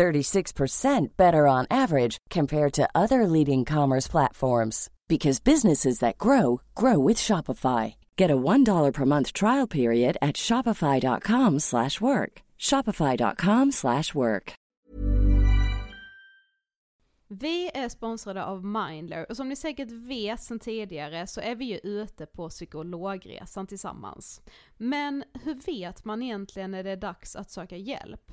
36% better on average compared to other leading commerce platforms because businesses that grow grow with Shopify. Get a $1 per month trial period at shopify.com/work. shopify.com/work. Vi är sponsrade av Mindler och som ni säkert vet sedan tidigare så är vi ju ute på psykologresan tillsammans. Men hur vet man egentligen när det är dags att söka hjälp?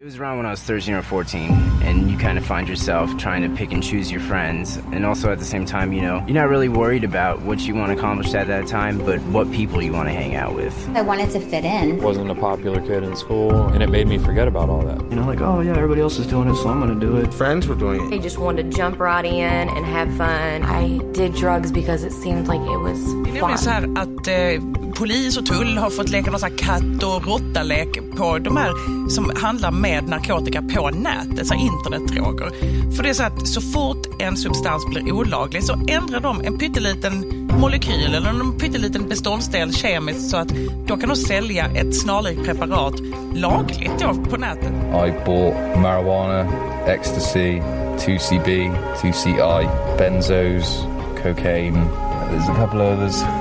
It was around when I was 13 or 14, and you kind of find yourself trying to pick and choose your friends. And also at the same time, you know, you're not really worried about what you want to accomplish at that time, but what people you want to hang out with. I wanted to fit in. Wasn't a popular kid in school, and it made me forget about all that. You know, like, oh yeah, everybody else is doing it, so I'm going to do it. Friends were doing it. I just wanted to jump right in and have fun. I did drugs because it seemed like it was fun. så här att eh, polis och tull har fått leka någon katt och råtta-lek på de här som handlar med med narkotika på nätet, så internetdroger. För det är så att så fort en substans blir olaglig så ändrar de en pytteliten molekyl eller en pytteliten beståndsdel kemiskt så att då kan de sälja ett snarlikt preparat lagligt då på nätet. I bought marijuana, ecstasy, 2CB, 2CI, benzos, cocaine. There's a couple others.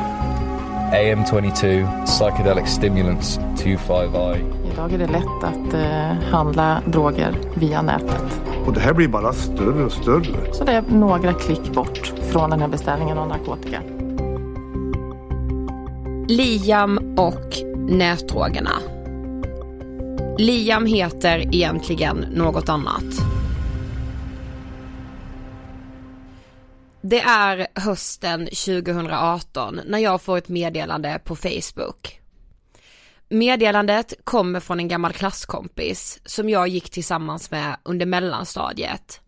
AM22, psychedelic stimulants, 25i. Idag är det lätt att eh, handla droger via nätet. Och det här blir bara större och större. Så det är några klick bort från den här beställningen av narkotika. Liam och nätdrogerna. Liam heter egentligen något annat. Det är hösten 2018 när jag får ett meddelande på Facebook. Meddelandet kommer från en gammal klasskompis som jag gick tillsammans med under mellanstadiet.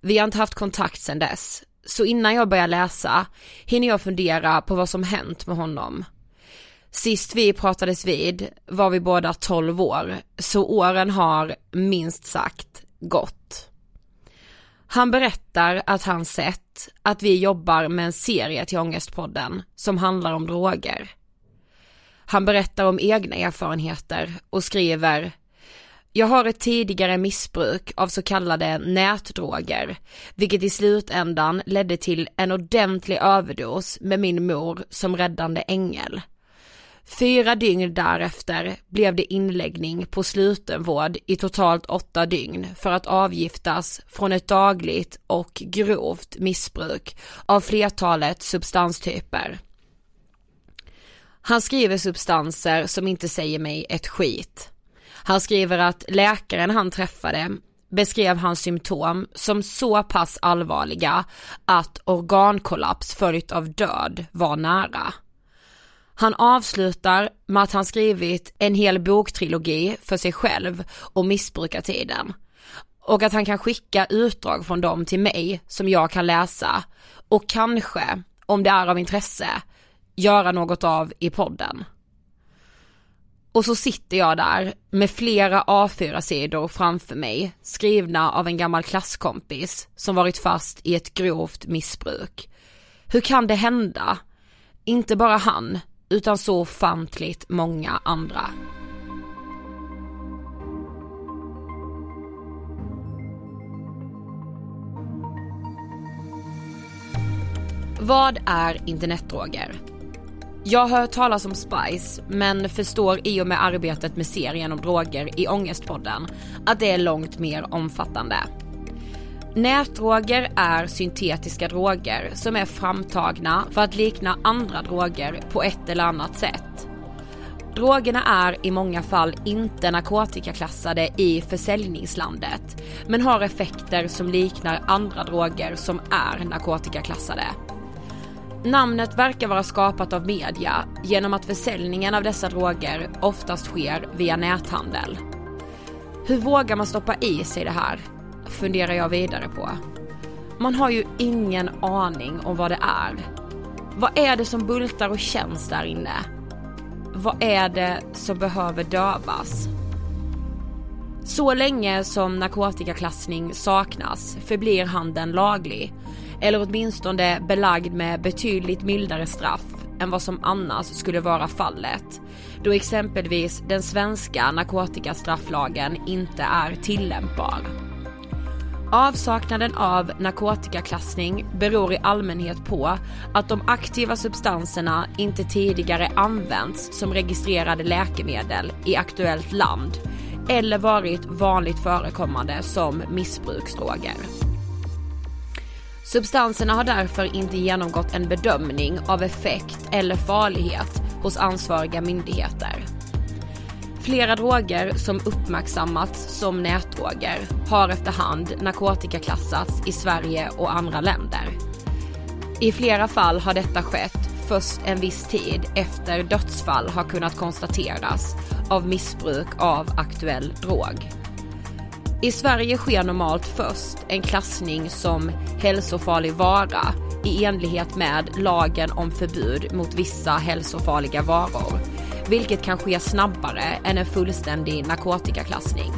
Vi har inte haft kontakt sedan dess, så innan jag börjar läsa hinner jag fundera på vad som hänt med honom. Sist vi pratades vid var vi båda 12 år, så åren har minst sagt gått. Han berättar att han sett att vi jobbar med en serie till Ångestpodden som handlar om droger. Han berättar om egna erfarenheter och skriver jag har ett tidigare missbruk av så kallade nätdroger, vilket i slutändan ledde till en ordentlig överdos med min mor som räddande ängel. Fyra dygn därefter blev det inläggning på slutenvård i totalt åtta dygn för att avgiftas från ett dagligt och grovt missbruk av flertalet substanstyper. Han skriver substanser som inte säger mig ett skit. Han skriver att läkaren han träffade beskrev hans symptom som så pass allvarliga att organkollaps följt av död var nära. Han avslutar med att han skrivit en hel boktrilogi för sig själv om missbrukartiden. Och att han kan skicka utdrag från dem till mig som jag kan läsa och kanske, om det är av intresse, göra något av i podden. Och så sitter jag där med flera A4-sidor framför mig skrivna av en gammal klasskompis som varit fast i ett grovt missbruk. Hur kan det hända? Inte bara han, utan så ofantligt många andra. Vad är internetdroger? Jag har hört talas om Spice, men förstår i och med arbetet med serien om droger i Ångestpodden att det är långt mer omfattande. Nätdroger är syntetiska droger som är framtagna för att likna andra droger på ett eller annat sätt. Drogerna är i många fall inte narkotikaklassade i försäljningslandet men har effekter som liknar andra droger som är narkotikaklassade. Namnet verkar vara skapat av media genom att försäljningen av dessa droger oftast sker via näthandel. Hur vågar man stoppa i sig det här? Funderar jag vidare på. Man har ju ingen aning om vad det är. Vad är det som bultar och känns där inne? Vad är det som behöver dövas? Så länge som narkotikaklassning saknas förblir handeln laglig eller åtminstone belagd med betydligt mildare straff än vad som annars skulle vara fallet. Då exempelvis den svenska narkotikastrafflagen inte är tillämpbar. Avsaknaden av narkotikaklassning beror i allmänhet på att de aktiva substanserna inte tidigare använts som registrerade läkemedel i aktuellt land eller varit vanligt förekommande som missbruksdroger. Substanserna har därför inte genomgått en bedömning av effekt eller farlighet hos ansvariga myndigheter. Flera droger som uppmärksammats som nätdroger har efterhand narkotikaklassats i Sverige och andra länder. I flera fall har detta skett först en viss tid efter dödsfall har kunnat konstateras av missbruk av aktuell drog. I Sverige sker normalt först en klassning som hälsofarlig vara i enlighet med lagen om förbud mot vissa hälsofarliga varor, vilket kan ske snabbare än en fullständig narkotikaklassning.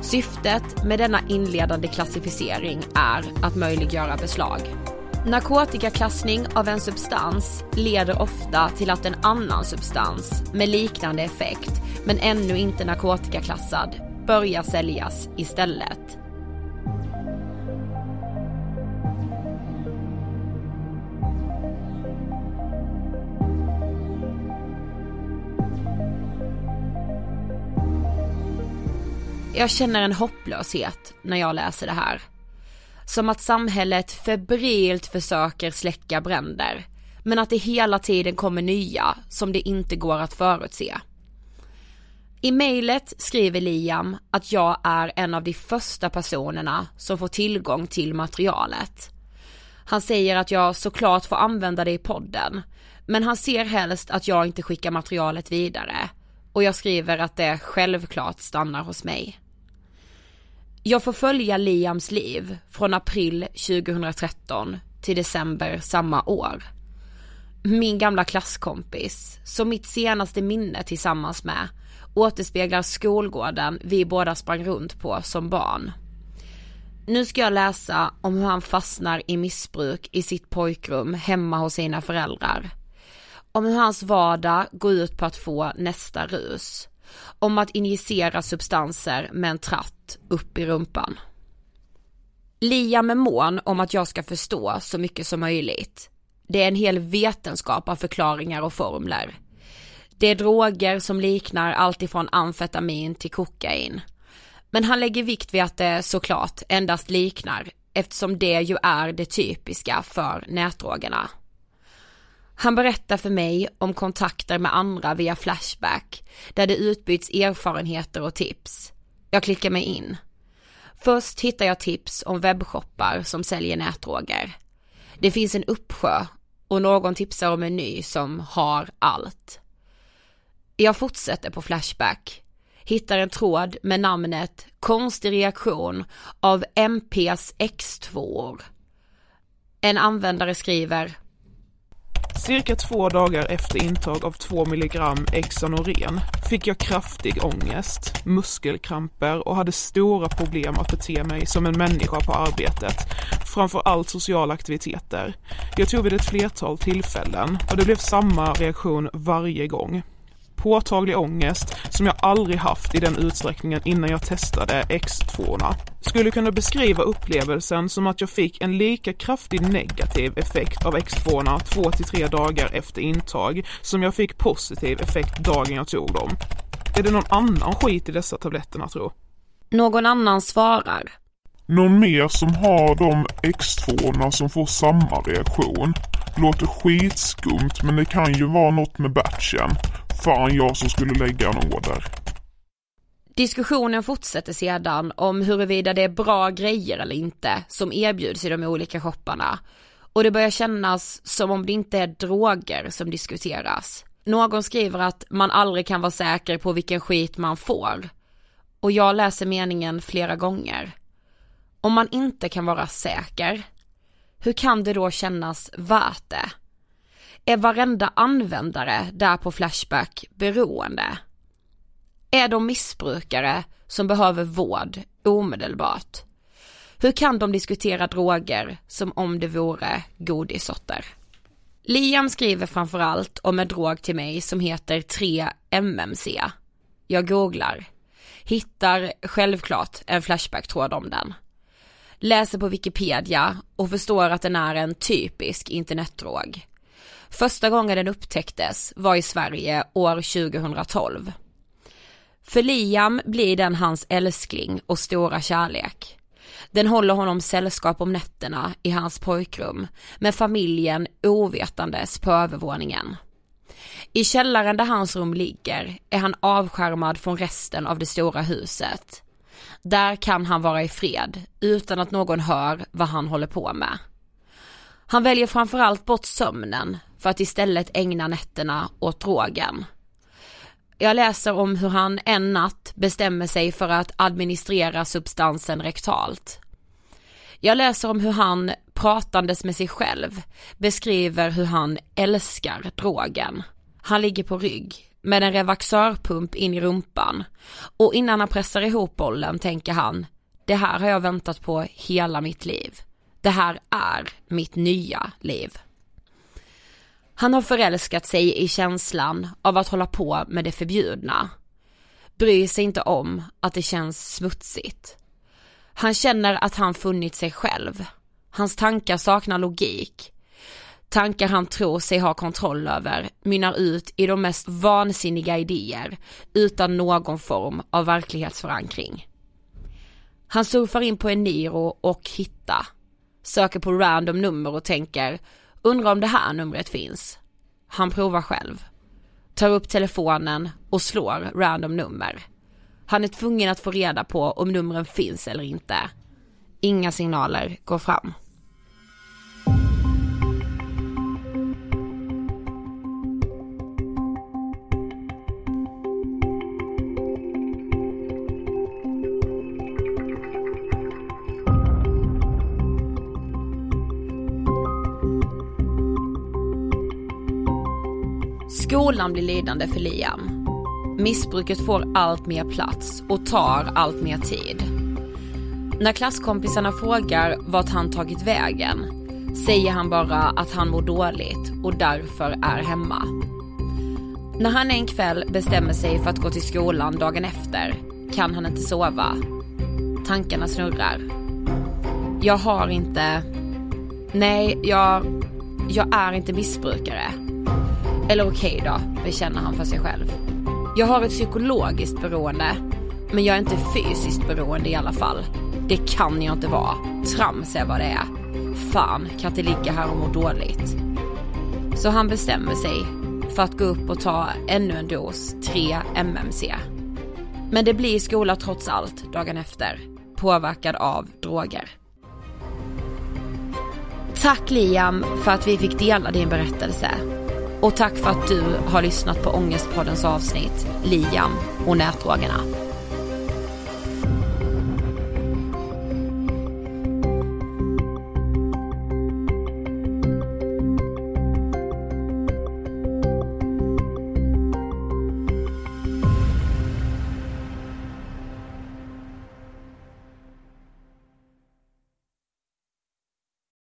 Syftet med denna inledande klassificering är att möjliggöra beslag. Narkotikaklassning av en substans leder ofta till att en annan substans med liknande effekt men ännu inte narkotikaklassad börjar säljas istället. Jag känner en hopplöshet när jag läser det här. Som att samhället febrilt försöker släcka bränder, men att det hela tiden kommer nya som det inte går att förutse. I mejlet skriver Liam att jag är en av de första personerna som får tillgång till materialet. Han säger att jag såklart får använda det i podden, men han ser helst att jag inte skickar materialet vidare och jag skriver att det självklart stannar hos mig. Jag får följa Liams liv från april 2013 till december samma år. Min gamla klasskompis, som mitt senaste minne tillsammans med, återspeglar skolgården vi båda sprang runt på som barn. Nu ska jag läsa om hur han fastnar i missbruk i sitt pojkrum hemma hos sina föräldrar. Om hur hans vardag går ut på att få nästa rus. Om att injicera substanser med en tratt upp i rumpan. Liam är mån om att jag ska förstå så mycket som möjligt. Det är en hel vetenskap av förklaringar och formler. Det är droger som liknar allt ifrån amfetamin till kokain. Men han lägger vikt vid att det såklart endast liknar eftersom det ju är det typiska för nätdrogerna. Han berättar för mig om kontakter med andra via Flashback där det utbyts erfarenheter och tips. Jag klickar mig in. Först hittar jag tips om webbshoppar som säljer nätdroger. Det finns en uppsjö och någon tipsar om en ny som har allt. Jag fortsätter på Flashback, hittar en tråd med namnet Konstig reaktion av MPs X2. En användare skriver Cirka två dagar efter intag av 2 milligram Exanoren fick jag kraftig ångest, muskelkramper och hade stora problem att bete mig som en människa på arbetet, framför allt sociala aktiviteter. Jag tog vid ett flertal tillfällen och det blev samma reaktion varje gång påtaglig ångest som jag aldrig haft i den utsträckningen innan jag testade X2orna. Skulle kunna beskriva upplevelsen som att jag fick en lika kraftig negativ effekt av X2 två till tre dagar efter intag som jag fick positiv effekt dagen jag tog dem. Är det någon annan skit i dessa tabletterna tro? Någon annan svarar. Någon mer som har de X2 som får samma reaktion. Låter skitskumt men det kan ju vara något med batchen. Fan jag som skulle lägga en order. Diskussionen fortsätter sedan om huruvida det är bra grejer eller inte som erbjuds i de olika shopparna. Och det börjar kännas som om det inte är droger som diskuteras. Någon skriver att man aldrig kan vara säker på vilken skit man får. Och jag läser meningen flera gånger. Om man inte kan vara säker, hur kan det då kännas värt det? Är varenda användare där på Flashback beroende? Är de missbrukare som behöver vård omedelbart? Hur kan de diskutera droger som om det vore godissorter? Liam skriver framförallt om en drog till mig som heter 3-MMC. Jag googlar, hittar självklart en Flashback-tråd om den. Läser på Wikipedia och förstår att den är en typisk internetdrog. Första gången den upptäcktes var i Sverige år 2012. För Liam blir den hans älskling och stora kärlek. Den håller honom sällskap om nätterna i hans pojkrum med familjen ovetandes på övervåningen. I källaren där hans rum ligger är han avskärmad från resten av det stora huset. Där kan han vara i fred utan att någon hör vad han håller på med. Han väljer framförallt bort sömnen för att istället ägna nätterna åt drogen. Jag läser om hur han en natt bestämmer sig för att administrera substansen rektalt. Jag läser om hur han, pratandes med sig själv, beskriver hur han älskar drogen. Han ligger på rygg med en revaxörpump in i rumpan och innan han pressar ihop bollen tänker han, det här har jag väntat på hela mitt liv. Det här är mitt nya liv. Han har förälskat sig i känslan av att hålla på med det förbjudna. Bryr sig inte om att det känns smutsigt. Han känner att han funnit sig själv. Hans tankar saknar logik. Tankar han tror sig ha kontroll över mynnar ut i de mest vansinniga idéer utan någon form av verklighetsförankring. Han surfar in på Eniro och hitta. Söker på random nummer och tänker Undrar om det här numret finns. Han provar själv. Tar upp telefonen och slår random nummer. Han är tvungen att få reda på om numren finns eller inte. Inga signaler går fram. Skolan blir lidande för Liam. Missbruket får allt mer plats och tar allt mer tid. När klasskompisarna frågar vart han tagit vägen säger han bara att han mår dåligt och därför är hemma. När han en kväll bestämmer sig för att gå till skolan dagen efter kan han inte sova. Tankarna snurrar. Jag har inte... Nej, jag... Jag är inte missbrukare. Eller okej okay då, bekänner han för sig själv. Jag har ett psykologiskt beroende, men jag är inte fysiskt beroende i alla fall. Det kan jag inte vara. Trams är vad det är. Fan, kan inte ligga här och må dåligt. Så han bestämmer sig för att gå upp och ta ännu en dos 3 MMC. Men det blir skola trots allt dagen efter, påverkad av droger. Tack Liam för att vi fick dela din berättelse. Och tack för att du har lyssnat på Ångestpoddens avsnitt Liam och nätdrogerna.